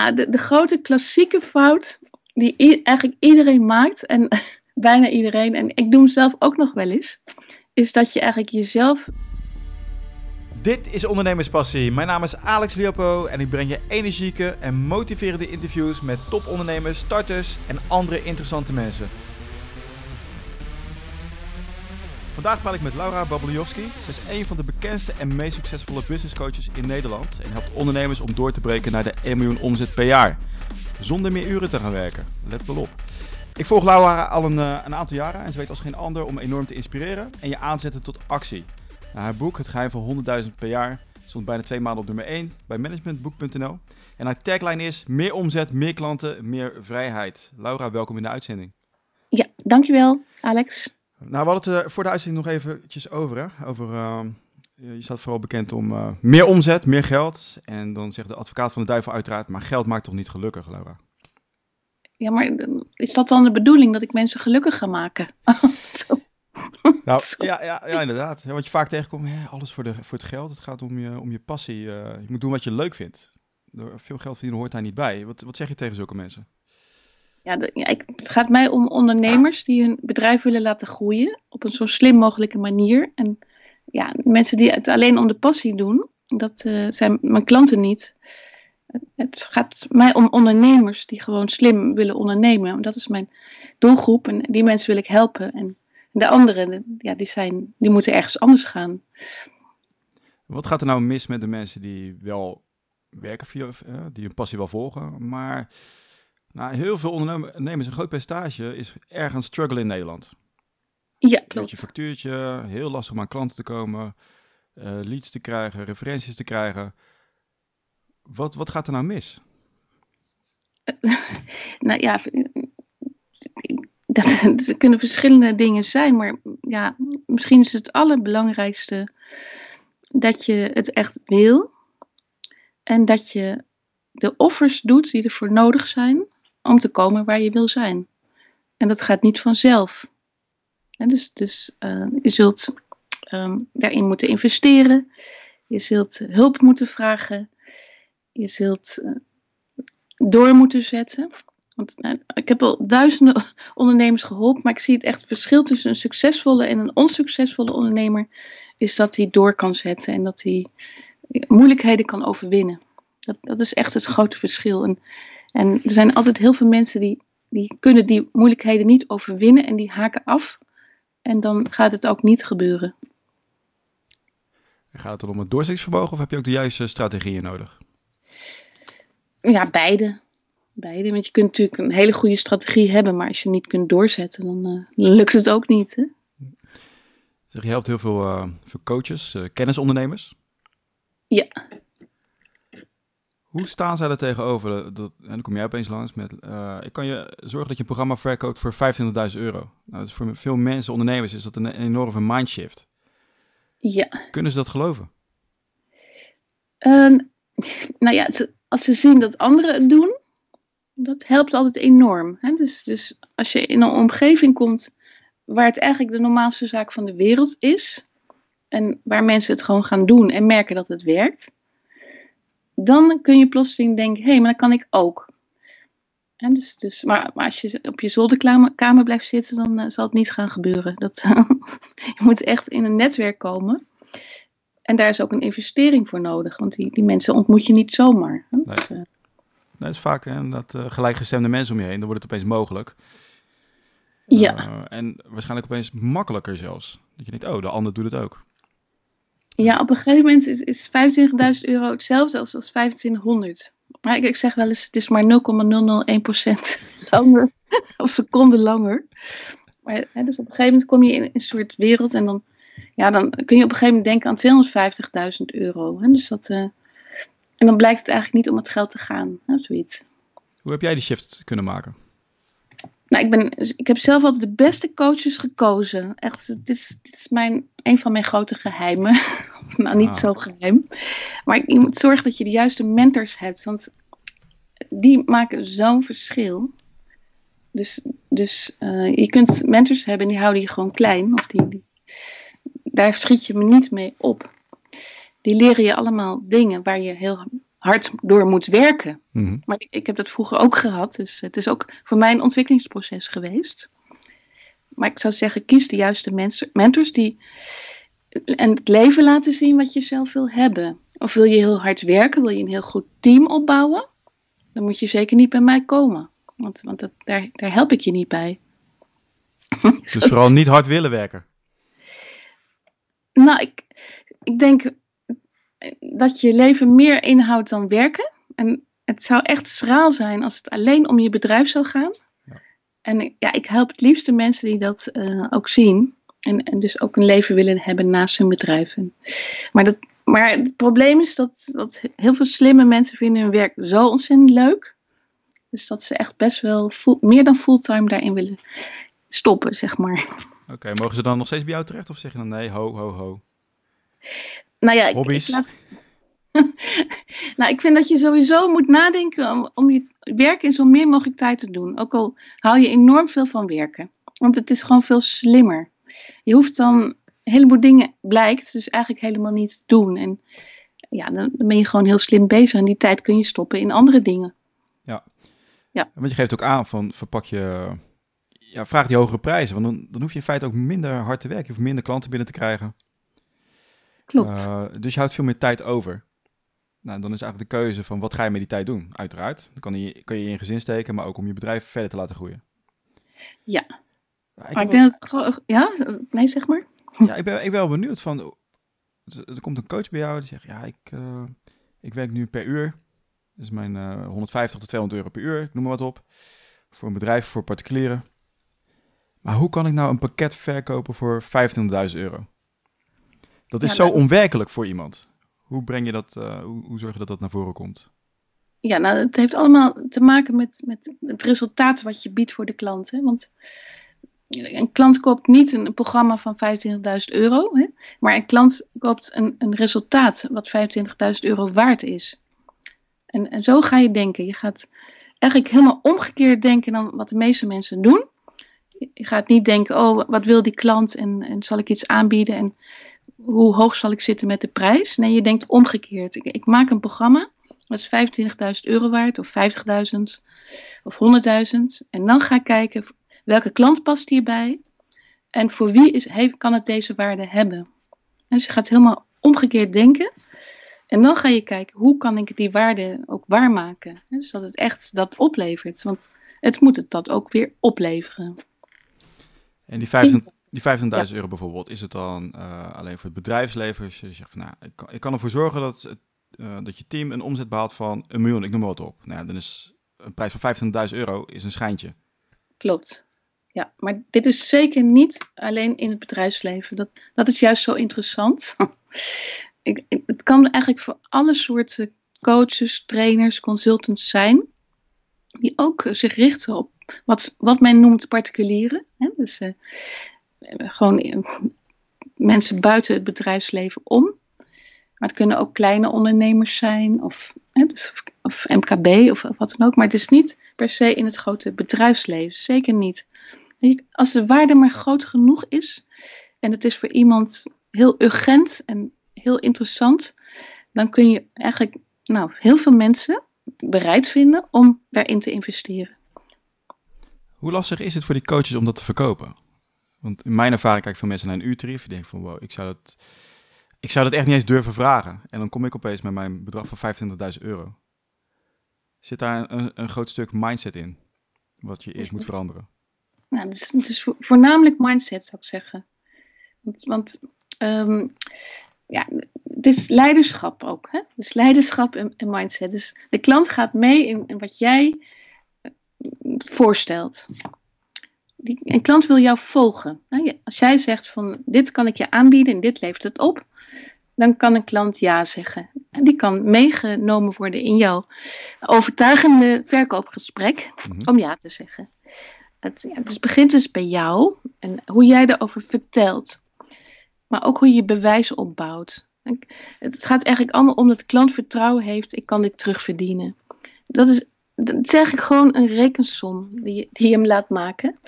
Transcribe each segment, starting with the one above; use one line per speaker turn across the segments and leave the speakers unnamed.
Nou, de, de grote klassieke fout die eigenlijk iedereen maakt, en bijna iedereen, en ik doe hem zelf ook nog wel eens, is dat je eigenlijk jezelf
Dit is Ondernemerspassie. Mijn naam is Alex Liopo en ik breng je energieke en motiverende interviews met topondernemers, starters en andere interessante mensen. Vandaag praat ik met Laura Babliowski. Ze is een van de bekendste en meest succesvolle business coaches in Nederland en helpt ondernemers om door te breken naar de 1 miljoen omzet per jaar. Zonder meer uren te gaan werken. Let wel op. Ik volg Laura al een, eh, een aantal jaren en ze weet als geen ander om enorm te inspireren en je aanzetten tot actie. Nou, haar boek, Het Geheim van 100.000 per jaar, stond bijna twee maanden op nummer 1 bij managementboek.nl. En haar tagline is: meer omzet, meer klanten, meer vrijheid. Laura, welkom in de uitzending.
Ja, dankjewel, Alex.
Nou, we hadden het er voor de uitzending nog eventjes over. Hè? over ehm, je staat vooral bekend om eh, meer omzet, meer geld. En dan zegt de advocaat van de duivel uiteraard, maar geld maakt toch niet gelukkig, Laura?
Ja, maar eh, is dat dan de bedoeling dat ik mensen gelukkig ga maken?
Nou, ja, ja, ja, inderdaad. Ja, wat je vaak tegenkomt, hè, alles voor, de, voor het geld. Het gaat om je, om je passie. eh, je moet doen wat je leuk vindt. Door veel geld verdienen hoort daar niet bij. Wat, wat zeg je tegen zulke mensen?
Ja, ik, het gaat mij om ondernemers die hun bedrijf willen laten groeien op een zo slim mogelijke manier. En ja, mensen die het alleen om de passie doen, dat eh, zijn mijn klanten niet. Het- Het gaat mij om ondernemers die gewoon slim willen ondernemen. Dat is mijn doelgroep en die mensen wil ik helpen. En de anderen, ja, die, zijn, die moeten ergens anders gaan.
Wat gaat er nou mis met de mensen die wel werken via, eh, die hun passie wel volgen, maar nou, heel veel ondernemers, een groot percentage, is erg aan het struggelen in Nederland.
Ja, klopt.
factuurtje, heel lastig om aan klanten te komen, eh, leads te krijgen, referenties te krijgen. Wat, wat gaat er nou mis?
Nou ja, dat, er kunnen verschillende dingen zijn, maar ja, misschien is het allerbelangrijkste dat je het echt wil en dat je de offers doet die ervoor nodig zijn om te komen waar je wil zijn. En dat gaat niet vanzelf. Dus dus eh, je zult ehm, daarin moeten investeren, je zult hulp moeten vragen, je zult eh, door moeten zetten. Want nou, ik heb al duizenden ondernemers geholpen, maar ik zie het echt verschil tussen een succesvolle en een onsuccesvolle ondernemer is dat hij door kan zetten en dat hij moeilijkheden kan overwinnen. Dat, dat is echt het grote verschil. En, en er zijn altijd heel veel mensen die, die kunnen die moeilijkheden niet overwinnen en die haken af. En dan gaat het ook niet gebeuren.
Gaat het dan om het doorzettingsvermogen of heb je ook de juiste strategieën nodig?
Ja, beide. Beide. Want je kunt natuurlijk een hele goede strategie hebben, maar als je niet kunt doorzetten, dan eh, lukt het ook niet. Hè?
Zeg, je helpt heel veel, veel coaches, eh, kennisondernemers.
Ja.
Hoe staan zij er tegenover? Dat, en dan kom jij opeens langs met... eh, ik kan je zorgen dat je een programma verkoopt voor 25.000 euro. Nou, dat is voor veel mensen, ondernemers, is dat een enorme mindshift.
Ja.
Kunnen ze dat geloven?
Ehm, nou ja, als ze zien dat anderen het doen, dat helpt altijd enorm. Hè? Dus, dus als je in een omgeving komt waar het eigenlijk de normaalste zaak van de wereld is, en waar mensen het gewoon gaan doen en merken dat het werkt, dan kun je plotseling denken, hé, hey, maar dat kan ik ook. Hè, dus, dus, maar, maar als je op je zolderkamer kamer blijft zitten, dan eh, zal het niet gaan gebeuren. Dat, je moet echt in een netwerk komen. En daar is ook een investering voor nodig, want die, die mensen ontmoet je niet zomaar. hè. Dus, eh,
Dat is vaak dat eh, gelijkgestemde mensen om je heen. Dan wordt het opeens mogelijk.
ja,
en waarschijnlijk opeens makkelijker zelfs. Dat je denkt, oh, de ander doet het ook.
Ja, op een gegeven moment is, is 25.000 euro hetzelfde als, als 2500. Maar ik, ik zeg wel eens, het is maar 0,001% langer, of seconde langer. Maar, hè, dus op een gegeven moment kom je in een soort wereld en dan, ja, dan kun je op een gegeven moment denken aan 250.000 euro. Hè, dus dat, eh, en dan blijkt het eigenlijk niet om het geld te gaan, hè, zoiets.
Hoe heb jij die shift kunnen maken?
Nou, ik, ben, ik heb zelf altijd de beste coaches gekozen. Echt, dit is, dit is mijn, een van mijn grote geheimen. nou, niet zo geheim. Maar je moet zorgen dat je de juiste mentors hebt. Want die maken zo'n verschil. Dus, dus eh, je kunt mentors hebben en die houden je gewoon klein. Of die, die, daar schiet je me niet mee op. Die leren je allemaal dingen waar je heel hard door moet werken.
Mhm.
Maar ik, ik heb dat vroeger ook gehad, dus het is ook voor mij een ontwikkelingsproces geweest. Maar ik zou zeggen, kies de juiste mensen, mentors die en het leven laten zien wat je zelf wil hebben. Of wil je heel hard werken, wil je een heel goed team opbouwen, dan moet je zeker niet bij mij komen. Want, want dat, daar, daar help ik je niet bij.
Dus vooral niet hard willen werken.
Nou, ik, ik denk dat je leven meer inhoudt dan werken. En het zou echt schraal zijn als het alleen om je bedrijf zou gaan.
Ja.
En ja, ik help het liefste mensen die dat eh, ook zien. En, en dus ook een leven willen hebben naast hun bedrijf. En- Maar, dat, maar het probleem is dat, dat heel veel slimme mensen vinden hun werk zo ontzettend leuk. Dus dat ze echt best wel full- meer dan fulltime daarin willen stoppen, zeg maar.
Oké, mogen ze dan nog steeds bij jou terecht of zeg je dan nee, ho, ho, ho?
Nou ja, ik, nou, ik vind dat je sowieso moet nadenken om, om je werk in zo min mogelijk tijd te doen. Ook al hou je enorm veel van werken. Want het is gewoon veel slimmer. Je hoeft dan een heleboel dingen, blijkt, dus eigenlijk helemaal niet te doen. En ja, dan, ben je gewoon heel slim bezig. En die tijd kun je stoppen in andere dingen.
Want je geeft ook aan van verpak je, ja, vraag die hogere prijzen. Want dan, dan hoef je in feite ook minder hard te werken. Je hoeft minder klanten binnen te krijgen.
Klopt.
Eh, dus je houdt veel meer tijd over. Nou, dan is eigenlijk de keuze van wat ga je met die tijd doen? Uiteraard. Dan kan je, kan je in je gezin steken, maar ook om je bedrijf verder te laten groeien.
Ja.
Ik,
maar ik denk dat het gewoon... Ja? Nee, zeg maar.
ja, ik, ben, ik ben wel benieuwd van... Er komt een coach bij jou die zegt... Ja, ik, eh, ik werk nu per uur. Dat is mijn eh 150 tot 200 euro per uur. Ik noem maar wat op. Voor een bedrijf, voor particulieren. Maar hoe kan ik nou een pakket verkopen voor 25.000 euro? Dat is
Ja,
zo onwerkelijk voor iemand. Hoe breng je dat, eh, hoe, hoe zorg je dat dat naar voren komt?
Ja, nou, het heeft allemaal te maken met, met het resultaat wat je biedt voor de klant. Hè? Want een klant koopt niet een programma van 25.000 euro, hè? maar een klant koopt een, een resultaat wat 25.000 euro waard is. En, en zo ga je denken. Je gaat eigenlijk helemaal omgekeerd denken dan wat de meeste mensen doen. Je je gaat niet denken, oh, wat wil die klant en, en zal ik iets aanbieden en hoe hoog zal ik zitten met de prijs? Nee, je denkt omgekeerd. Ik, ik maak een programma dat is 25.000 euro waard, of 50.000, of 100.000. En dan ga ik kijken welke klant past hierbij en voor wie is, kan het deze waarde hebben. Dus je gaat helemaal omgekeerd denken. En dan ga je kijken hoe kan ik die waarde ook waarmaken. Dus dat het echt dat oplevert. Want het moet het dat ook weer opleveren.
En die 25 die 25.000 euro bijvoorbeeld, is het dan eh, alleen voor het bedrijfsleven? Als je zegt van nou, ik kan, ik kan ervoor zorgen dat, het, eh, dat je team een omzet behaalt van een miljoen, ik noem maar wat op. Nou ja, dan is een prijs van 25.000 euro is een schijntje.
Klopt. Ja, maar dit is zeker niet alleen in het bedrijfsleven. Dat, dat is juist zo interessant. ik, het kan eigenlijk voor alle soorten coaches, trainers, consultants zijn. Die ook zich richten op wat, wat men noemt particulieren. Hè? Dus eh, gewoon eh, mensen buiten het bedrijfsleven om. Maar het kunnen ook kleine ondernemers zijn of, hè, dus, of MKB of, of wat dan ook. Maar het is niet per se in het grote bedrijfsleven. Zeker niet. Als de waarde maar groot genoeg is en het is voor iemand heel urgent en heel interessant, dan kun je eigenlijk nou, heel veel mensen bereid vinden om daarin te investeren.
Hoe lastig is het voor die coaches om dat te verkopen? Want in mijn ervaring kijk ik veel mensen naar een uurtarief. Ik denk van wow, ik zou dat, ik zou dat echt niet eens durven vragen. En dan kom ik opeens met mijn bedrag van 25.000 euro. Zit daar een, een groot stuk mindset in? Wat je eerst moet veranderen.
Nou, het is, het is vo- voornamelijk mindset, zou ik zeggen. Want, want ehm, ja, het is leiderschap ook. Hè? Dus leiderschap en, en mindset. Dus de klant gaat mee in, in wat jij eh, voorstelt. Die, een klant wil jou volgen. Je- Als jij zegt van dit kan ik je aanbieden en dit levert het op, dan kan een klant ja zeggen. En die kan meegenomen worden in jouw overtuigende verkoopgesprek
Mhm.
om ja te zeggen. Het, ja, het begint dus bij jou en hoe jij erover vertelt. Maar ook hoe je je bewijs opbouwt. Het gaat eigenlijk allemaal om dat de klant vertrouwen heeft, ik kan dit terugverdienen. Dat is, dat is eigenlijk gewoon een rekensom die je, die je hem laat maken.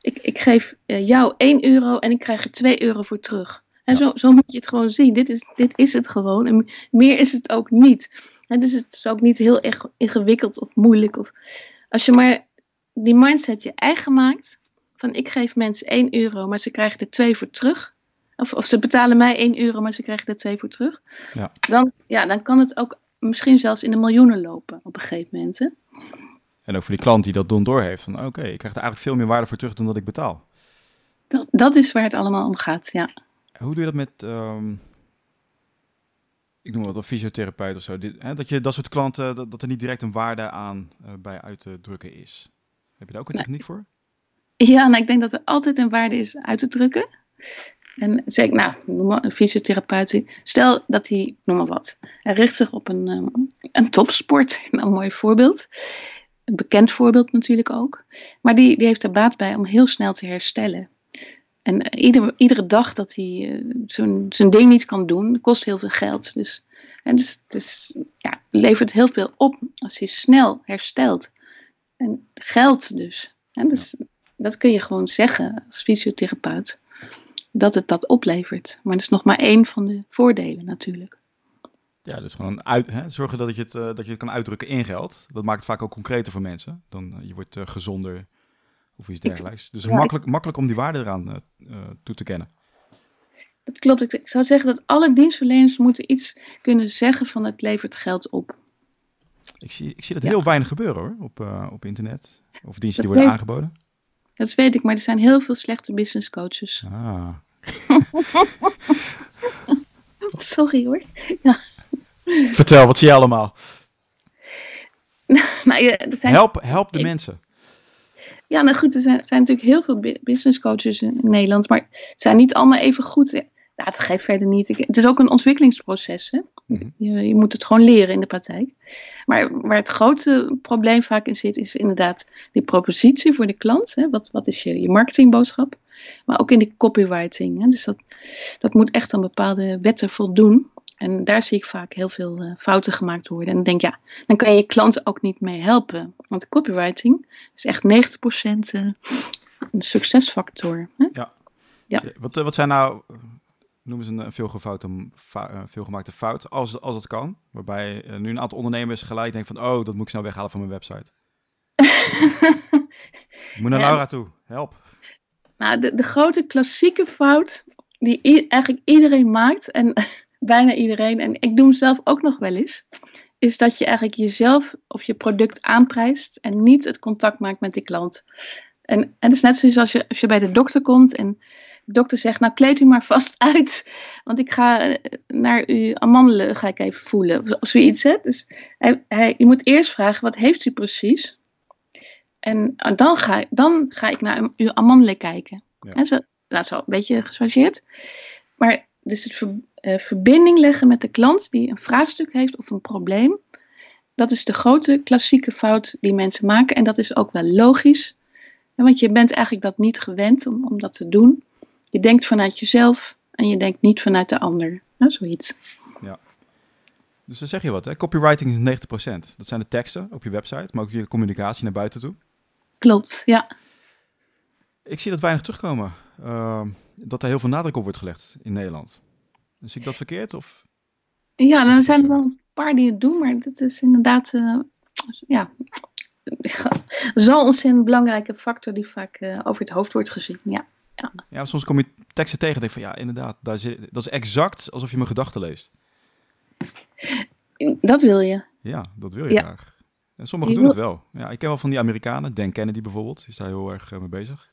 Ik, ik geef eh, jou 1 euro en ik krijg er 2 euro voor terug. En
Ja.
zo, zo moet je het gewoon zien. Dit is, dit is het gewoon. En meer is het ook niet. dus het is ook niet heel erg ingewikkeld of moeilijk. Of, als je maar die mindset je eigen maakt, van ik geef mensen 1 euro, maar ze krijgen er 2 voor terug. Of, of ze betalen mij 1 euro, maar ze krijgen er 2 voor terug.
Ja.
Dan, ja, dan kan het ook misschien zelfs in de miljoenen lopen op een gegeven moment. Hè?
En ook voor die klant die dat dan doorheeft. Van oké, ik krijg er eigenlijk veel meer waarde voor terug dan dat ik betaal.
Dat, dat is waar het allemaal om gaat, ja.
Hoe doe je dat met, um, ik noem wat, een fysiotherapeut of zo? Dit, hè, dat je dat soort klanten, dat, dat, er niet direct een waarde aan uh, bij uit te drukken is. Heb je daar ook een techniek voor?
Ja, nou, ik denk dat er altijd een waarde is uit te drukken. En zeg ik, nou, noem maar een fysiotherapeut. Stel dat hij, noem maar wat, hij richt zich op een, um, een topsport. Nou, een mooi voorbeeld. Een bekend voorbeeld natuurlijk ook. Maar die, die heeft er baat bij om heel snel te herstellen. En uh, ieder, iedere dag dat hij uh, zijn, zijn ding niet kan doen, kost heel veel geld. Dus, en dus, dus ja, levert heel veel op als hij snel herstelt. En geld dus. En dus dat kun je gewoon zeggen als fysiotherapeut. Dat het dat oplevert. Maar dat is nog maar één van de voordelen natuurlijk.
Ja, dus gewoon uit, hè, zorgen dat je, het, uh, dat je het kan uitdrukken in geld. Dat maakt het vaak ook concreter voor mensen. Dan uh, je wordt uh, gezonder of iets dergelijks. Dus ja, makkelijk, ik... makkelijk om die waarde eraan toe te kennen.
Dat klopt. Ik, ik zou zeggen dat alle dienstverleners moeten iets kunnen zeggen van het levert geld op.
Ik zie, ik zie dat ja. heel weinig gebeuren hoor, op, op internet. Of diensten die worden aangeboden.
Dat weet ik, maar er zijn heel veel slechte business coaches.
Ah.
Sorry hoor. Ja.
Vertel, wat zie je allemaal?
nou, ja, zijn...
help, help de ik... mensen.
Ja, nou goed, er zijn, zijn natuurlijk heel veel business coaches in, in Nederland, maar ze zijn niet allemaal even goed. Ja, het geeft verder niet. Het is ook een ontwikkelingsproces. Hè? Mm-hmm. Je, je, moet het gewoon leren in de praktijk. Maar waar het grote probleem vaak in zit, is inderdaad die propositie voor de klant. Hè? Wat, wat is je, je marketingboodschap? Maar ook in de copywriting. Hè? Dus dat, dat moet echt aan bepaalde wetten voldoen. En daar zie ik vaak heel veel uh, fouten gemaakt worden. En dan denk ja, dan kan je je klant ook niet mee helpen. Want copywriting is echt 90% uh, een succesfactor. Hè?
Ja. ja. Wat, wat zijn nou noem eens een, veelgefoute, fa, veelgemaakte fout, als, als het kan. Waarbij nu een aantal ondernemers gelijk denken van, oh, dat moet ik snel weghalen van mijn website. moet naar. Laura toe, help.
Nou, de, de grote klassieke fout die eigenlijk iedereen maakt, en bijna iedereen, en ik doe hem zelf ook nog wel eens, is dat je eigenlijk jezelf of je product aanprijst en niet het contact maakt met die klant. En, en het is net zoals als je, als je bij de dokter komt en de dokter zegt, nou kleed u maar vast uit, want ik ga naar uw amandelen ga ik even voelen, of, of zoiets. Hè? Dus hij, hij, je moet eerst vragen, wat heeft u precies? En dan ga, dan ga ik naar uw amandelen kijken. Ja. En zo, is al een beetje gechargeerd. Maar dus het uh, verbinding leggen met de klant die een vraagstuk heeft of een probleem, dat is de grote klassieke fout die mensen maken. En dat is ook wel logisch. Want je bent eigenlijk dat niet gewend om, om dat te doen. Je denkt vanuit jezelf en je denkt niet vanuit de ander. Nou, zoiets.
Ja. Dus dan zeg je wat, hè? Copywriting is 90%. Dat zijn de teksten op je website, maar ook je communicatie naar buiten toe.
Klopt, ja.
Ik zie dat weinig terugkomen. Uh, dat er heel veel nadruk op wordt gelegd in Nederland. Dus zie ik dat verkeerd? Of
ja, dan zijn er wel een paar die het doen, maar dit is inderdaad uh, ja, zo'n ontzettend belangrijke factor die vaak uh, over het hoofd wordt gezien. Ja. Ja.
ja, soms kom je teksten tegen en denk van ja, inderdaad, daar zit, dat is exact alsof je mijn gedachten leest.
Dat wil je.
Ja, dat wil je ja. graag. En sommigen je doen wil... het wel. Ja, ik ken wel van die Amerikanen, Dan Kennedy bijvoorbeeld, die is daar heel erg uh, mee bezig.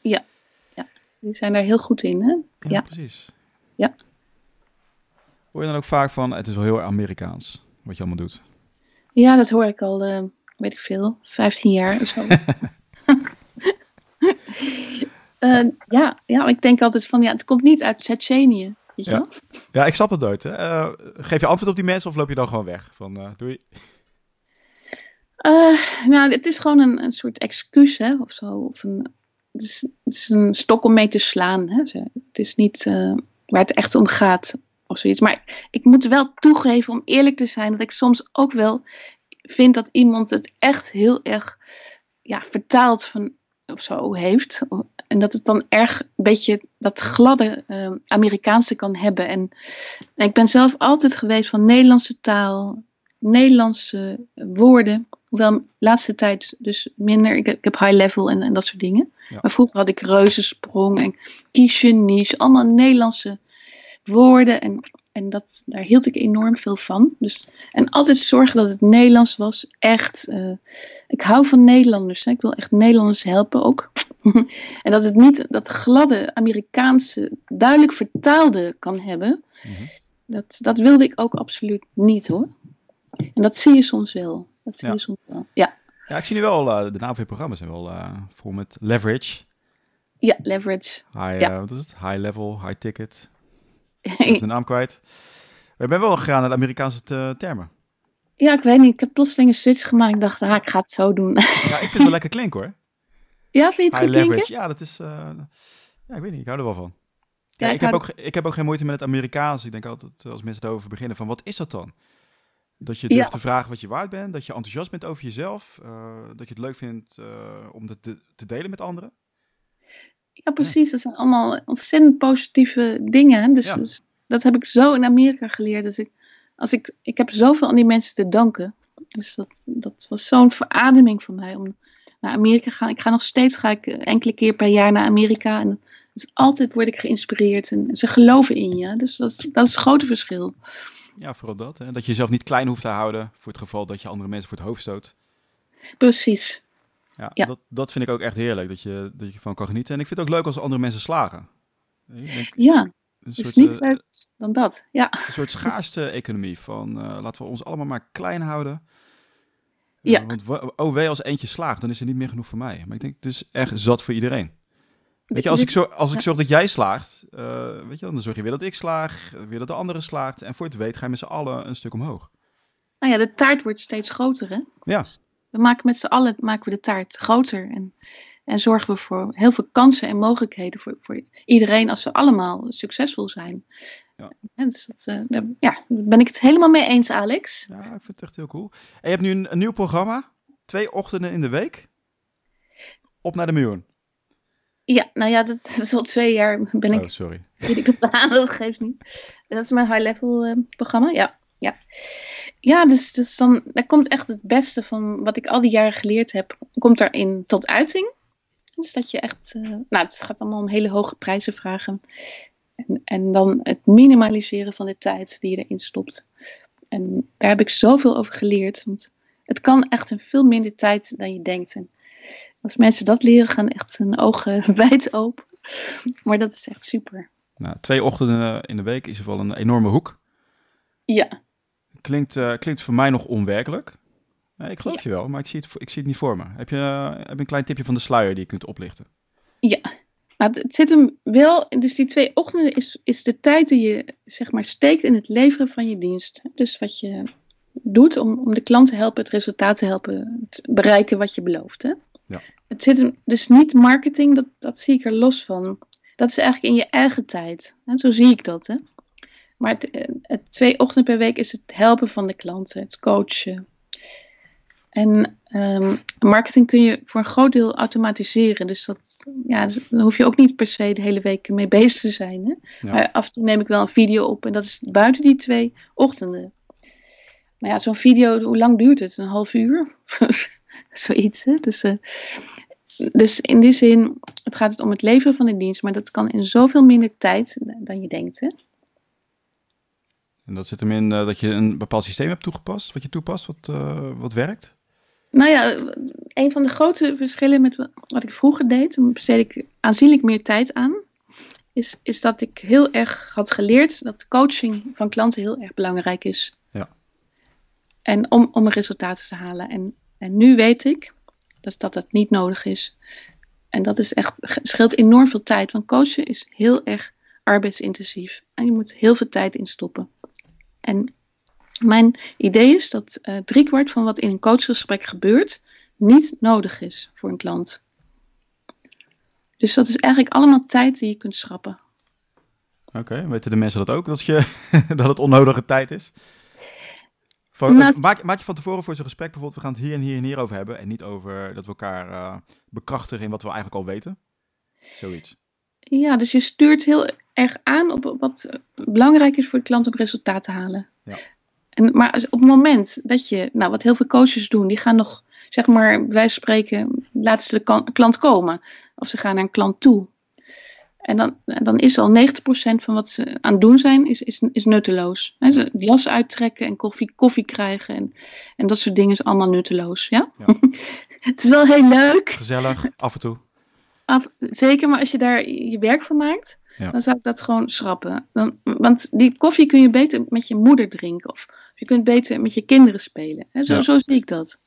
Ja. ja, die zijn daar heel goed in, hè?
Ja,
ja.
precies.
Ja.
Hoor je dan ook vaak van, het is wel heel Amerikaans, wat je allemaal doet?
Ja, dat hoor ik al, uh, weet ik veel, 15 jaar of zo. Uh, ja, ja, ik denk altijd van, ja, het komt niet uit Tsjetsjenië. Weet je
ja.
wel?
ja, ik snap het nooit. Hè. Uh, geef je antwoord op die mensen of loop je dan gewoon weg? Van, doei.
nou, het is gewoon een, een soort excuus, hè, of zo. Of een, het, is, het is een stok om mee te slaan. Hè. Het is niet waar het echt om gaat, of zoiets. Maar ik moet wel toegeven, om eerlijk te zijn, dat ik soms ook wel vind dat iemand het echt heel erg ja, vertaalt van of zo heeft. En dat het dan erg een beetje dat gladde uh, Amerikaanse kan hebben. En, en, ik ben zelf altijd geweest van Nederlandse taal, Nederlandse woorden. Hoewel de laatste tijd dus minder. Ik, ik heb high level en, en dat soort dingen.
Ja.
Maar vroeger had ik reuzensprong en quiche Allemaal Nederlandse woorden. En, en dat, daar hield ik enorm veel van. Dus, en altijd zorgen dat het Nederlands was. Echt. eh, ik hou van Nederlanders. Hè. Ik wil echt Nederlanders helpen ook. en dat het niet dat gladde Amerikaanse, duidelijk vertaalde kan hebben.
Mhm.
Dat, dat wilde ik ook absoluut niet hoor. En dat zie je soms wel. Dat zie
Ja.
je soms wel. Ja,
Ja, ik zie nu wel, eh, de naam van je programma zijn wel eh, vol met leverage.
ja leverage.
High,
Ja.
wat is het? High level, high ticket. Ik ben de naam kwijt. We zijn wel gegaan naar de Amerikaanse te- termen.
ja, ik weet niet. Ik heb plotseling een switch gemaakt. Ik dacht, ah, ik ga het zo doen.
Ja, ik vind het wel lekker klinken hoor.
ja, vind je het
High
klinken?
leverage, ja, dat is... eh, ja, ik weet niet, ik hou er wel van. Ja, ik,
ik
heb ook, ik heb ook geen moeite met het Amerikaans. Ik denk altijd, eh, als mensen daarover beginnen, van wat is dat dan? Dat je
Ja.
durft te vragen wat je waard bent, dat je enthousiast bent over jezelf, eh, dat je het leuk vindt eh, om het te, te delen met anderen.
Ja, precies. Dat zijn allemaal ontzettend positieve dingen. Dus,
Ja.
dus dat heb ik zo in Amerika geleerd. Dus ik, als ik, ik heb zoveel aan die mensen te danken. Dus dat, dat was zo'n verademing voor mij om naar Amerika te gaan. Ik ga nog steeds ga ik eh, enkele keer per jaar naar Amerika. En dus altijd word ik geïnspireerd. En ze geloven in je. Dus dat, is- dat is het grote verschil.
Ja, vooral dat. Hè? Dat je jezelf niet klein hoeft te houden voor het geval dat je andere mensen voor het hoofd stoot.
Precies.
Ja,
Ja.
Dat, dat vind ik ook echt heerlijk, dat je, dat je van kan genieten. En ik vind het ook leuk als andere mensen slagen. Ik denk,
Ja,
een
dus
soort,
niet
eh,
leuk dan dat. Ja,
een soort schaarste economie van eh, laten we ons allemaal maar klein houden.
Ja.
Eh, want wa- oh wee, als eentje slaagt, dan is er niet meer genoeg voor mij. Maar ik denk, het is echt zat voor iedereen. Weet je, als ik, zo, als ik
ja.
zorg dat jij slaagt, weet je, dan zorg je weer dat ik slaag, weer dat de andere slaagt. En voor je het weet ga je met z'n allen een stuk omhoog.
Nou ja, de taart wordt steeds groter, hè?
Ja,
We maken met z'n allen maken we de taart groter. En, en zorgen we voor heel veel kansen en mogelijkheden voor, voor iedereen als we allemaal succesvol zijn.
Ja.
Dus dat, eh, daar, ja, daar ben ik het helemaal mee eens, Alex.
ja, ik vind het echt heel cool. En je hebt nu een, een nieuw programma, twee ochtenden in de week, op naar de miljoen.
Ja, nou ja, dat, dat is al twee jaar ben ik,
Oh, sorry.
weet ik aan, dat geeft niet. Dat is mijn high-level eh, programma, ja. Ja, ja dus, dus dan, daar komt echt het beste van wat ik al die jaren geleerd heb, komt daarin tot uiting. Dus dat je echt, eh, nou het gaat allemaal om hele hoge prijzen vragen. En, en dan het minimaliseren van de tijd die je erin stopt. En daar heb ik zoveel over geleerd. Want het kan echt in veel minder tijd dan je denkt. En als mensen dat leren, gaan echt hun ogen wijd open. Maar dat is echt super.
Nou, twee ochtenden in de week is wel een enorme hoek.
Ja,
Klinkt, eh, klinkt voor mij nog onwerkelijk. Nee, ik geloof je wel, maar ik zie, het, ik zie het niet voor me. Heb je, eh, heb je een klein tipje van de sluier die je kunt oplichten?
ja. Nou, het- zit hem wel, dus die twee ochtenden is, is de tijd die je zeg maar steekt in het leveren van je dienst. Dus wat je doet om, om de klant te helpen, het resultaat te helpen, bereiken wat je belooft. Hè?
Ja.
Het zit hem dus niet marketing, dat, dat zie ik er los van. Dat is eigenlijk in je eigen tijd. En zo zie ik dat. Hè? Maar het, het twee ochtenden per week is het helpen van de klanten, het coachen. En ehm, marketing kun je voor een groot deel automatiseren. Dus, dat, ja, dus dan hoef je ook niet per se de hele week mee bezig te zijn. Hè?
Ja.
Maar af en toe neem ik wel een video op en dat is buiten die twee ochtenden. Maar ja, zo'n video, hoe lang duurt het? Een half uur? Zoiets, hè? Dus, eh, dus in die zin, het gaat het om het leveren van de dienst, maar dat kan in zoveel minder tijd dan je denkt. Hè?
En dat zit hem in eh, dat je een bepaald systeem hebt toegepast, wat je toepast, wat, eh, wat werkt.
Nou ja, een van de grote verschillen met wa- wat ik vroeger deed, dan besteed ik aanzienlijk meer tijd aan, is, is dat ik heel erg had geleerd dat coaching van klanten heel erg belangrijk is.
Ja.
En om, om resultaten te halen. En, en nu weet ik dus dat dat niet nodig is. En dat is echt, scheelt enorm veel tijd, want coachen is heel erg arbeidsintensief. En je moet heel veel tijd in stoppen. En mijn idee is dat eh driekwart van wat in een coachgesprek gebeurt, niet nodig is voor een klant. Dus dat is eigenlijk allemaal tijd die je kunt schrappen.
Oké, weten de mensen dat ook, dat, je, dat het onnodige tijd is?
Nou,
maak, maak je van tevoren voor zo'n gesprek bijvoorbeeld, we gaan het hier en hier en hier over hebben. En niet over dat we elkaar eh, bekrachtigen in wat we eigenlijk al weten. Zoiets.
Ja, dus je stuurt heel erg aan op wat belangrijk is voor de klant om resultaat te halen.
Ja.
En, maar op het moment dat je, nou wat heel veel coaches doen, die gaan nog, zeg maar, wij spreken, laten ze de klant komen. Of ze gaan naar een klant toe. En dan, dan is al 90% van wat ze aan het doen zijn, is, is, is nutteloos. Hè, ze jas uittrekken en koffie, koffie krijgen en, en dat soort dingen is allemaal nutteloos. Ja?
Ja.
het is wel heel leuk,
Gezellig, af en toe.
af, zeker, maar als je daar je werk van maakt,
Ja.
dan zou ik dat gewoon schrappen. Dan, want die koffie kun je beter met je moeder drinken of je kunt beter met je kinderen spelen. Hè? Zo,
Ja.
zo zie ik dat.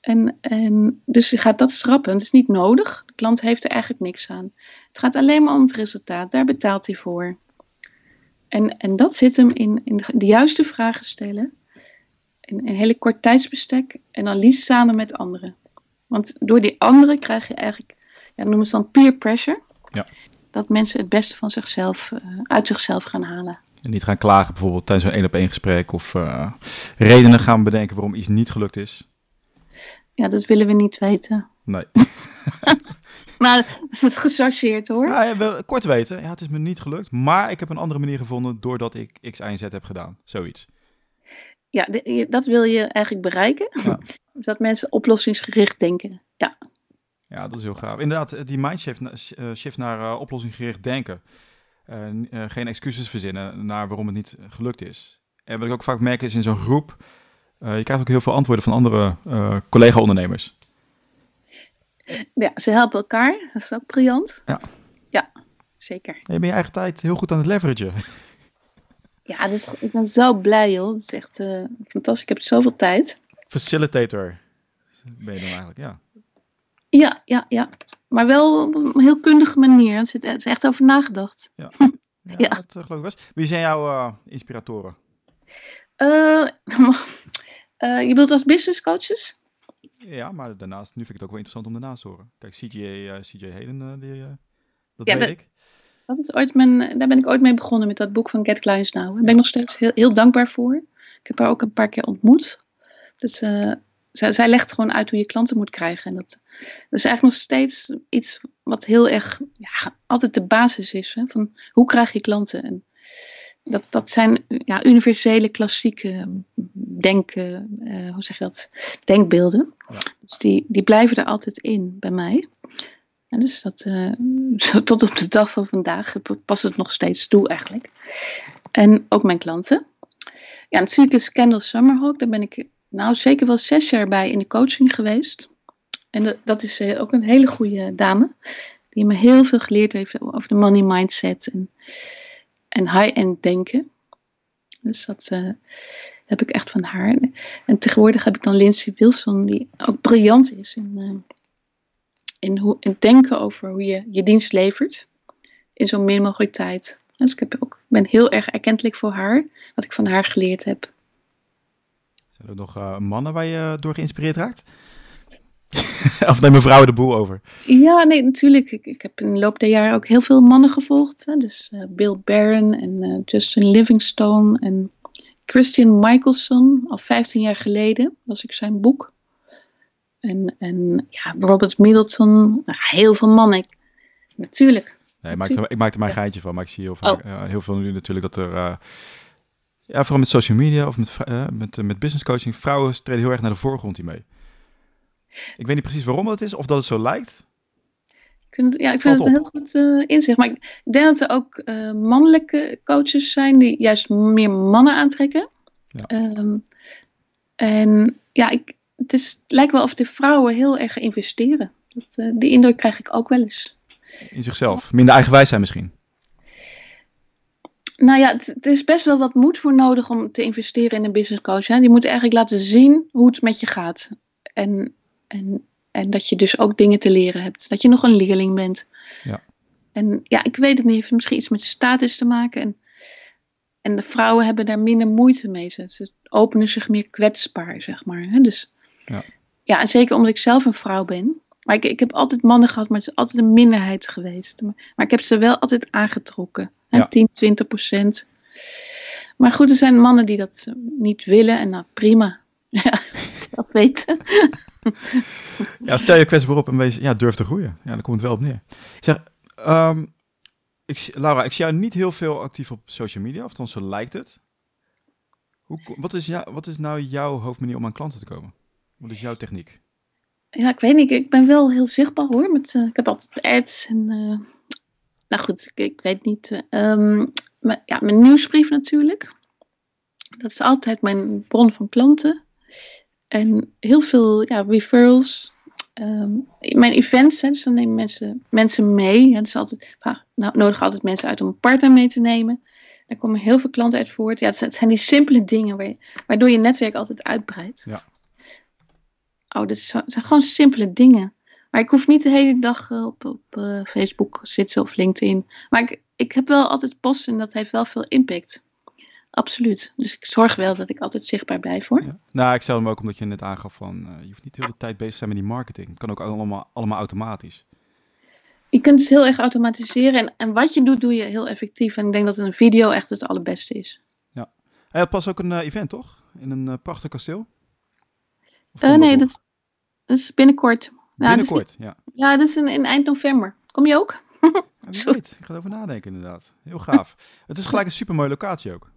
En, en, dus je gaat dat schrappen. Het is niet nodig. De klant heeft er eigenlijk niks aan. Het gaat alleen maar om het resultaat. Daar betaalt hij voor. En, en dat zit hem in, in de, de juiste vragen stellen. In een hele kort tijdsbestek. En dan liefst samen met anderen. Want door die anderen krijg je eigenlijk, ja, noemen ze dan peer pressure.
Ja.
Dat mensen het beste van zichzelf, eh, uit zichzelf gaan halen.
En niet gaan klagen bijvoorbeeld tijdens een één op één gesprek of eh, redenen gaan bedenken waarom iets niet gelukt is.
Ja, dat willen we niet weten.
Nee.
Maar het is gechargeerd hoor.
Ja, ja, wel kort weten, ja, het is me niet gelukt, maar ik heb een andere manier gevonden doordat ik X, Y en Z heb gedaan. Zoiets.
Ja, dat wil je eigenlijk bereiken.
Ja.
Dat mensen oplossingsgericht denken. Ja,
dat is heel gaaf. Inderdaad, eh, die mindshift eh, shift naar eh, oplossingsgericht denken. Geen excuses verzinnen naar waarom het niet gelukt is. En wat ik ook vaak merk is in zo'n groep, je krijgt ook heel veel antwoorden van andere collega-ondernemers.
ja, ze helpen elkaar. Dat is ook briljant.
Ja.
Ja, zeker.
En je bent je eigen tijd heel goed aan het leveragen.
Ja, dus, ik ben zo blij joh. Het is echt fantastisch. Ik heb zoveel tijd.
Facilitator ben je dan eigenlijk, ja.
Ja, ja, ja. Maar wel op een heel kundige manier. Er zit- er is echt over nagedacht.
Ja,
Ja.
dat eh, geloof ik best. Wie zijn jouw eh, inspiratoren?
Eh, eh, je bedoelt als business coaches?
Ja, maar daarnaast, nu vind ik het ook wel interessant om daarnaast te horen. Kijk, CJ, eh, CJ Heden, eh, die, eh, dat
Ja,
weet
dat-
ik.
Dat is ooit mijn, daar ben ik ooit mee begonnen met dat boek van Get Clients Now. Daar ben ik nog steeds heel, heel dankbaar voor. Ik heb haar ook een paar keer ontmoet. Dus eh, zij, zij legt gewoon uit hoe je klanten moet krijgen. En dat, dat is eigenlijk nog steeds iets wat heel erg, ja, altijd de basis is. Hè, van hoe krijg je klanten? En dat, dat zijn ja, universele, klassieke denken, eh, hoe zeg je dat, denkbeelden.
Ja.
Dus die, die blijven er altijd in bij mij. En dus dat, eh, tot op de dag van vandaag past het nog steeds toe eigenlijk. En ook mijn klanten. Ja, natuurlijk is Kendall Summerhawk, daar ben ik nou zeker wel zes jaar bij in de coaching geweest. En dat, is eh, ook een hele goede dame, die me heel veel geleerd heeft over de money mindset en, en high-end denken. Dus dat eh, heb ik echt van haar. En tegenwoordig heb ik dan Lindsay Wilson, die ook briljant is in, eh, in, hoe, in denken over hoe je je dienst levert in zo min mogelijk tijd. Dus ik heb ook, ben heel erg erkentelijk voor haar, wat ik van haar geleerd heb.
Zijn er nog eh, mannen waar je door geïnspireerd raakt? of nemen vrouwen de boel over?
Ja, nee, natuurlijk. Ik, ik heb in de loop der jaren ook heel veel mannen gevolgd. Hè? Dus eh, Bill Barron en eh, Justin Livingstone en Christian Michelson. Al 15 jaar geleden las ik zijn boek. En, en ja, Robert Middleton. Nou, heel veel mannen. Ik- natuurlijk.
Nee, ik maak, er, ik maak er maar een geintje van, maar ik zie heel, vaak,
Oh.
heel veel nu natuurlijk dat er... ja, vooral met social media of met, eh, met, eh, met business coaching, vrouwen treden heel erg naar de voorgrond hiermee. Ik weet niet precies waarom dat is, of dat het zo lijkt.
Ik vind het, ja, ik vind het een heel goed eh, inzicht. Maar ik denk dat er ook mannelijke coaches zijn die juist meer mannen aantrekken.
Ja.
Ehm, en ja, ik, het, is, het lijkt wel of de vrouwen heel erg investeren. Dat, die indruk krijg ik ook wel eens.
In zichzelf. Minder eigenwijs zijn misschien.
Nou ja, het, is best wel wat moed voor nodig om te investeren in een business coach. Hè. Die moet eigenlijk laten zien hoe het met je gaat. En, en, en dat je dus ook dingen te leren hebt. Dat je nog een leerling bent.
Ja.
En ja, ik weet het niet. Het heeft misschien iets met status te maken. En, en de vrouwen hebben daar minder moeite mee. Ze, ze openen zich meer kwetsbaar, zeg maar. Hè. Dus,
Ja.
ja, en zeker omdat ik zelf een vrouw ben. Maar ik, ik heb altijd mannen gehad, maar het is altijd een minderheid geweest. Maar, maar ik heb ze wel altijd aangetrokken. Hè,
Ja.
10, 20 procent. Maar goed, er zijn mannen die dat eh, niet willen. En nou, prima. Ja, zelf weten.
Ja, stel je kwetsbaar op en wees, ja, durf te groeien. Ja, daar komt het wel op neer. Zeg, ehm, ik, Laura, ik zie jou niet heel veel actief op social media, of althans zo lijkt het. Hoe Hoe, wat, is jou, wat is nou jouw hoofdmanier om aan klanten te komen? Wat is jouw techniek?
Ja, ik weet niet. Ik ben wel heel zichtbaar hoor. Met, uh, ik heb altijd ads en. Uh, nou goed, ik, ik weet niet. Um, maar, ja, mijn nieuwsbrief natuurlijk. Dat is altijd mijn bron van klanten. En heel veel ja, referrals. Um, mijn events, hè, dus dan nemen mensen, mensen mee. Hè, dus altijd, nou, nodig altijd mensen uit om een partner mee te nemen. Daar komen heel veel klanten uit voort. Ja, het zijn die simpele dingen waardoor je netwerk altijd uitbreidt.
Ja.
Oh, dat zijn gewoon simpele dingen. Maar ik hoef niet de hele dag eh, op, op uh, Facebook zitten of LinkedIn. Maar ik, ik heb wel altijd posten en dat heeft wel veel impact. Absoluut. Dus ik zorg wel dat ik altijd zichtbaar blijf hoor. Ja.
Nou, ik stel hem ook omdat je net aangaf van uh, je hoeft niet de hele tijd bezig te zijn met die marketing. Het kan ook allemaal, allemaal automatisch.
Je kunt het heel erg automatiseren en, en wat je doet, doe je heel effectief. En ik denk dat een video echt het allerbeste is.
Ja. Hij had pas ook een event, toch? In een prachtig kasteel?
Uh, nee, dat, dat, is binnenkort.
Binnenkort,
ja.
ja.
Ja, dat is in, in eind november. Kom je ook?
wie weet, ik ga erover nadenken inderdaad. Heel gaaf. Het is gelijk een super mooie locatie ook.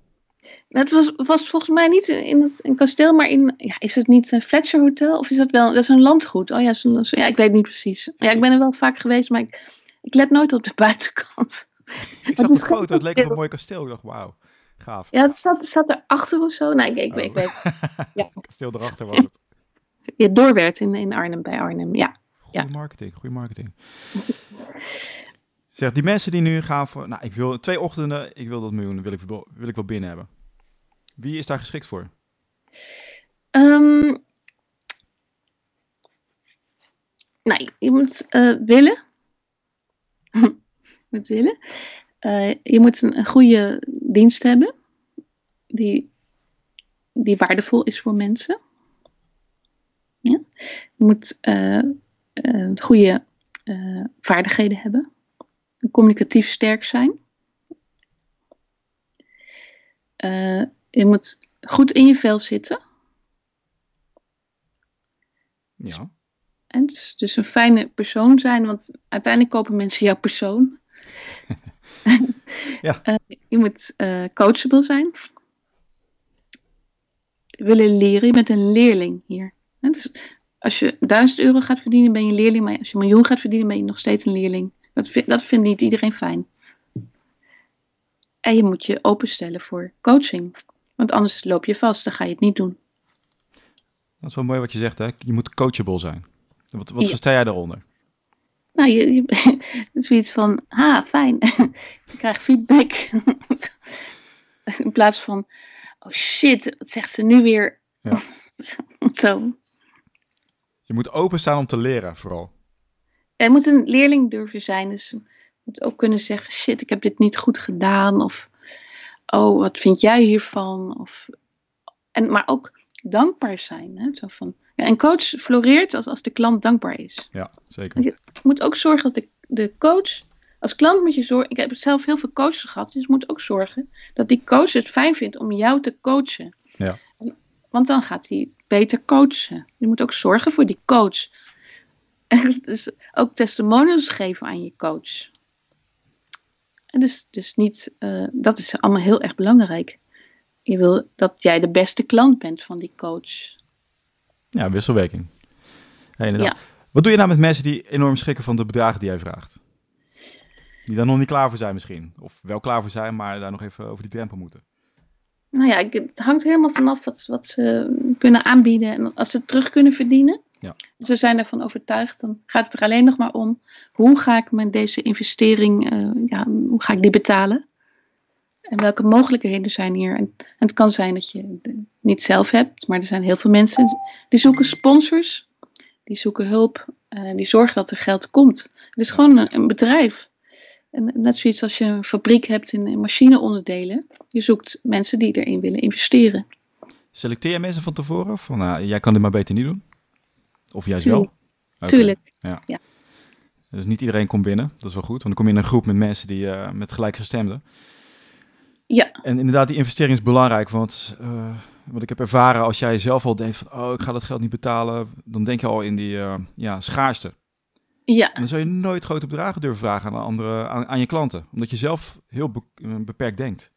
Het was, was volgens mij niet in het in kasteel, maar in, ja, is het niet een Fletcher Hotel? Of is dat wel, dat is een landgoed? Oh ja, zo, ja ik weet niet precies. Ja, ik ben er wel vaak geweest, maar ik, ik let nooit op de buitenkant.
Ik zag de foto, het leek op een mooi kasteel. Ik dacht, wauw, gaaf.
Ja, het zat, het erachter of zo. Nee, ik, ik, oh. ik weet
ja. Het kasteel erachter was het.
Ja, doorwerkt in, in Arnhem, bij Arnhem, ja.
Goede ja. marketing, goede marketing. Zeg, die mensen die nu gaan voor, nou, ik wil twee ochtenden, ik wil dat miljoen, wil ik, wil ik wel binnen hebben. Wie is daar geschikt voor?
Um, nou, je moet uh, willen. je moet willen. Uh, je moet een, een, goede dienst hebben. Die, die waardevol is voor mensen. Ja? Je moet uh, goede vaardigheden hebben. Communicatief sterk zijn. je moet goed in je vel zitten.
Ja.
En dus, dus een fijne persoon zijn, want uiteindelijk kopen mensen jouw persoon.
ja.
Je moet coachable zijn. Willen leren, je bent een leerling hier. Dus als je 1000 euro gaat verdienen, ben je een leerling. Maar als je een miljoen gaat verdienen, ben je nog steeds een leerling. Dat, vind, dat vindt niet iedereen fijn. En je moet je openstellen voor coaching. Want anders loop je vast, dan ga je het niet doen.
Dat is wel mooi wat je zegt, hè? Je moet coachable zijn. Wat, wat ja. versta jij daaronder?
Nou, je, je zoiets van, ha, fijn. je krijgt feedback. In plaats van, oh shit, wat zegt ze nu weer?
Ja.
Zo.
Je moet openstaan om te leren, vooral.
Er moet een leerling durven zijn. Dus je moet ook kunnen zeggen, shit, ik heb dit niet goed gedaan. Of oh, wat vind jij hiervan? Of, en, maar ook dankbaar zijn. Hè? Zo van, ja, een coach floreert als, als de klant dankbaar is.
Ja, zeker.
Je moet ook zorgen dat de, de coach, als klant moet je zorgen, ik heb zelf heel veel coaches gehad, dus je moet ook zorgen dat die coach het fijn vindt om jou te coachen.
Ja.
Want dan gaat hij beter coachen. Je moet ook zorgen voor die coach. En dus ook testimonials geven aan je coach. En dus, dus niet, uh, dat is allemaal heel erg belangrijk. Je wil dat jij de beste klant bent van die coach.
Ja, wisselwerking. Ja, inderdaad. Wat doe je nou met mensen die enorm schrikken van de bedragen die jij vraagt? Die daar nog niet klaar voor zijn misschien. Of wel klaar voor zijn, maar daar nog even over die drempel moeten.
Nou ja, het hangt helemaal vanaf wat, wat ze kunnen aanbieden. En als ze het terug kunnen verdienen.
Ja.
Ze zijn ervan overtuigd. Dan gaat het er alleen nog maar om. Hoe ga ik met deze investering, uh, ja, hoe ga ik die betalen? En welke mogelijkheden zijn hier? En, en het kan zijn dat je het niet zelf hebt. Maar er zijn heel veel mensen die zoeken sponsors. Die zoeken hulp. Uh, die zorgen dat er geld komt. Het is gewoon een, een bedrijf. En net zoiets als je een fabriek hebt in, in machineonderdelen. Je zoekt mensen die erin willen investeren.
Selecteer je mensen van tevoren? Van, nou, jij kan dit maar beter niet doen? Of juist wel?
Okay. Tuurlijk.
Ja. ja. Dus niet iedereen komt binnen. Dat is wel goed. Want dan kom je in een groep met mensen die uh, met gelijkgestemden.
Ja.
En inderdaad, die investering is belangrijk. Want uh, wat ik heb ervaren, als jij zelf al denkt van... oh, ik ga dat geld niet betalen... dan denk je al in die uh, ja, schaarste.
Ja.
En dan zou je nooit grote bedragen durven vragen aan, andere, aan, aan je klanten. Omdat je zelf heel be beperkt denkt.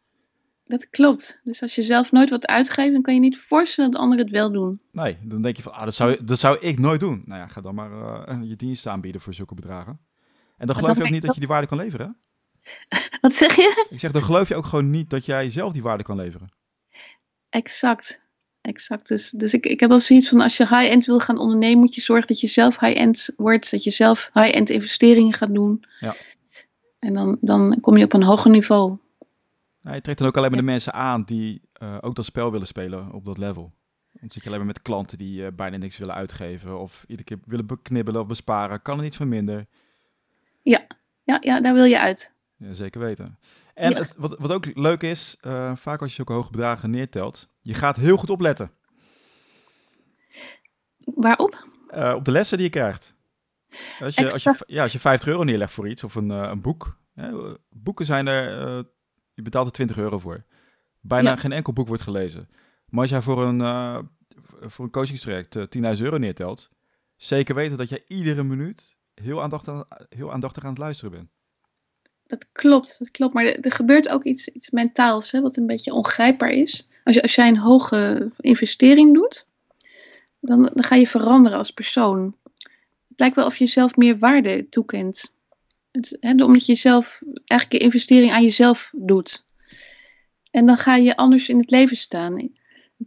Dat klopt. Dus als je zelf nooit wat uitgeeft, dan kan je niet voorstellen dat anderen het wel doen.
Nee, dan denk je van, ah, dat, zou, dat zou ik nooit doen. Nou ja, ga dan maar uh, je dienst aanbieden voor zulke bedragen. En dan geloof dan je ook niet dat je die waarde kan leveren.
Wat zeg je?
Ik zeg, dan geloof je ook gewoon niet dat jij zelf die waarde kan leveren.
Exact. Exact. Dus, dus ik, ik heb wel zoiets van, als je high-end wil gaan ondernemen, moet je zorgen dat je zelf high-end wordt, dat je zelf high-end investeringen gaat doen. Ja. En dan, dan kom je op een hoger niveau.
Ja, je trekt dan ook alleen maar de mensen aan die uh, ook dat spel willen spelen op dat level. Dan zit je alleen maar met klanten die uh, bijna niks willen uitgeven of iedere keer willen beknibbelen of besparen. Kan er niet van minder.
Ja, ja, ja daar wil je uit.
Ja, zeker weten. En het, wat, wat ook leuk is, uh, vaak als je zulke hoge bedragen neertelt, je gaat heel goed opletten.
Waarop?
Uh, op de lessen die je krijgt. Als je, als je, ja, als je 50 euro neerlegt voor iets of een, uh, een boek. Hè, boeken zijn er, je betaalt er 20 euro voor. Bijna geen enkel boek wordt gelezen. Maar als jij voor een, voor een coachingstraject 10.000 euro neertelt, zeker weten dat je iedere minuut heel aandachtig, heel aandachtig aan het luisteren bent.
Dat klopt, dat klopt. Maar er, gebeurt ook iets, iets mentaals, hè, wat een beetje ongrijpbaar is. Als, je, als jij een hoge investering doet, dan, dan ga je veranderen als persoon. Het lijkt wel of je jezelf meer waarde toekent. Het, hè, omdat je zelf eigenlijk je investering aan jezelf doet. En dan ga je anders in het leven staan.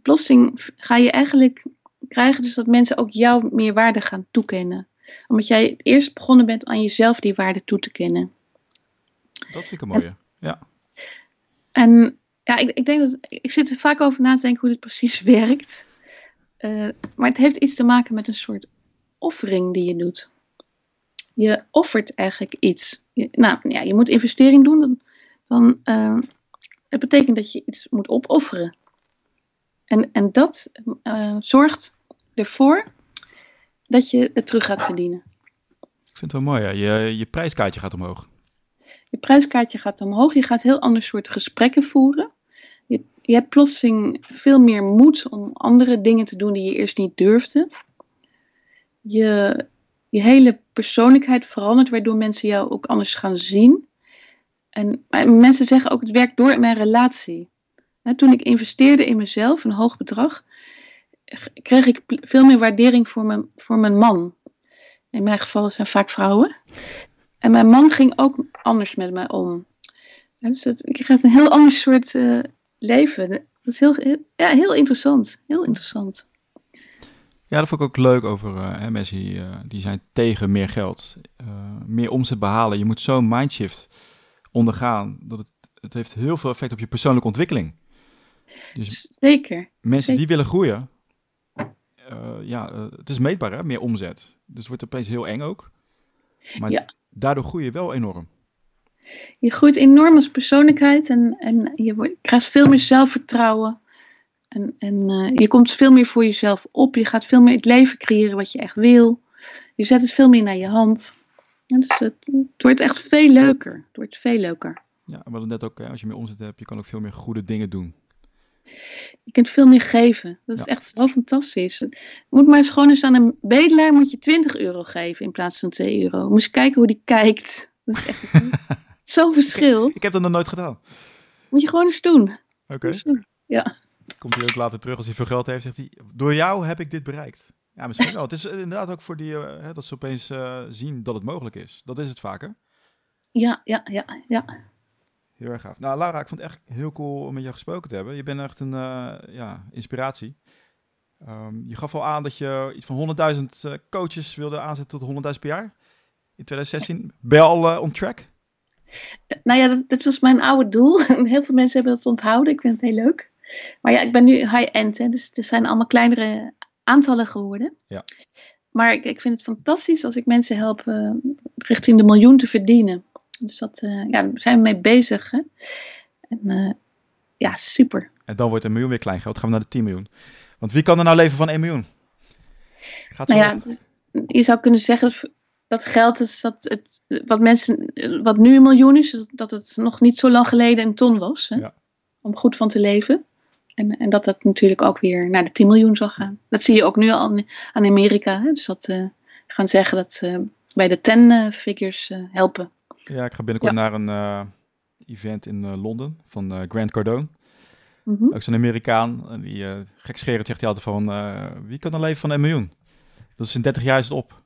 Plotseling ga je eigenlijk krijgen dus dat mensen ook jou meer waarde gaan toekennen. Omdat jij eerst begonnen bent aan jezelf die waarde toe te kennen.
Dat vind ik een mooie, ja.
En ja, ik, ik denk dat, ik zit er vaak over na te denken hoe dit precies werkt. Uh, maar het heeft iets te maken met een soort offering die je doet. Je offert eigenlijk iets. Je, nou ja, je moet investering doen. Dan, dan uh, het betekent dat je iets moet opofferen. En, en dat uh, zorgt ervoor dat je het terug gaat verdienen.
Ik vind het wel mooi, ja. je, je prijskaartje gaat omhoog.
Je prijskaartje gaat omhoog. Je gaat heel ander soort gesprekken voeren. Je, je hebt plotseling veel meer moed om andere dingen te doen die je eerst niet durfde. Je, je hele persoonlijkheid verandert, waardoor mensen jou ook anders gaan zien. En mensen zeggen ook, het werkt door in mijn relatie. toen ik investeerde in mezelf, een hoog bedrag, kreeg ik veel meer waardering voor mijn, voor mijn man. In mijn geval zijn vaak vrouwen. En mijn man ging ook anders met mij om. dus het, ik krijg een heel ander soort uh, leven. Dat is heel, ja, heel interessant. Heel interessant.
Ja, dat vond ik ook leuk over uh, hè, mensen die, uh, die zijn tegen meer geld. meer omzet behalen. Je moet zo'n mindshift ondergaan. Dat het, het heeft heel veel effect op je persoonlijke ontwikkeling.
Dus Zeker.
Mensen
Zeker.
die willen groeien. ja, het is meetbaar hè, meer omzet. Dus het wordt opeens heel eng ook. Maar ja daardoor groei je wel enorm.
Je groeit enorm als persoonlijkheid en, en je krijgt veel meer zelfvertrouwen. En, en uh, je komt veel meer voor jezelf op. Je gaat veel meer het leven creëren wat je echt wil. Je zet het veel meer naar je hand. Dus het, het, wordt echt veel leuker. Het wordt veel leuker.
Ja, we hadden net ook, als je meer omzet hebt, je kan ook veel meer goede dingen doen.
Je kunt veel meer geven. Dat is echt zo fantastisch. Je moet maar eens gewoon eens aan een bedelaar moet je 20 euro geven in plaats van 2 euro. Moet je kijken hoe die kijkt. Dat is echt zo'n verschil.
Ik, ik, heb dat nog nooit gedaan.
Moet je gewoon eens doen.
Oké.
Okay. Ja.
Komt hij ook later terug als hij veel geld heeft, zegt hij, door jou heb ik dit bereikt. Ja, misschien wel. het is inderdaad ook voor die, uh, dat ze opeens uh, zien dat het mogelijk is. Dat is het vaker.
Ja, ja, ja, ja.
Heel erg gaaf. Nou, Laura, ik vond het echt heel cool om met jou gesproken te hebben. Je bent echt een uh, ja, inspiratie. Um, je gaf al aan dat je iets van 100.000 uh, coaches wilde aanzetten tot 100.000 per jaar in 2016. Ben je al uh, on track?
Nou ja, dat, dat, was mijn oude doel. Heel veel mensen hebben dat onthouden. Ik vind het heel leuk. Maar ja, ik ben nu high-end, dus het zijn allemaal kleinere aantallen geworden.
Ja.
Maar ik, ik vind het fantastisch als ik mensen help richting de miljoen te verdienen. Dus dat, uh, ja, daar zijn we mee bezig. Hè? En uh, ja, super.
En dan wordt een miljoen weer klein geld. gaan we naar de 10 miljoen. Want wie kan er nou leven van 1 miljoen?
Gaat nou ja, je zou kunnen zeggen dat, geld is dat het, wat mensen, wat nu een miljoen is, dat het nog niet zo lang geleden een ton was. Hè? Ja. Om goed van te leven. En, en dat dat natuurlijk ook weer naar de 10 miljoen zal gaan. Dat zie je ook nu al aan, Amerika. Hè? Dus dat uh, gaan zeggen dat uh, bij de 10 figures uh, helpen.
Ja, ik ga binnenkort ja. naar een uh, event in uh, Londen van uh, Grant Cardone.
Mhm.
Ook zo'n Amerikaan, en die uh, gekscherend zegt hij altijd van, wie kan dan leven van een miljoen? Dat is in 30 jaar is het op.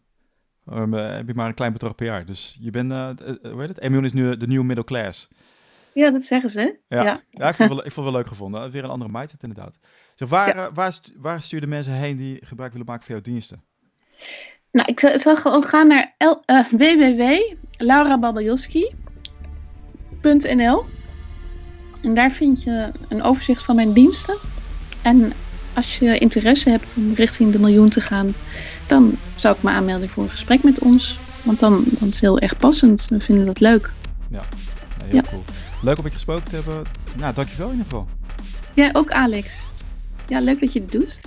Um, heb je maar een klein bedrag per jaar. Dus je bent, uh, hoe heet het? 1 miljoen is nu de nieuwe middle class.
Ja, dat zeggen ze.
Ja, ja. ja ik, vond wel, ik vond het wel leuk gevonden. Weer een andere mindset inderdaad. Zo, waar, ja. waar, stu waar sturen mensen heen die gebruik willen maken van jouw diensten?
Nou, ik zal gewoon gaan naar uh, www.laurababaljoski.nl En daar vind je een overzicht van mijn diensten. En als je interesse hebt om richting de miljoen te gaan, dan zou ik me aanmelden voor een gesprek met ons. Want dan, dan is het heel erg passend. We vinden dat leuk.
Ja, heel ja. cool. Leuk om je gesproken te hebben. Nou, dankjewel in ieder geval.
Ja, ook Alex. Ja, leuk dat je het doet.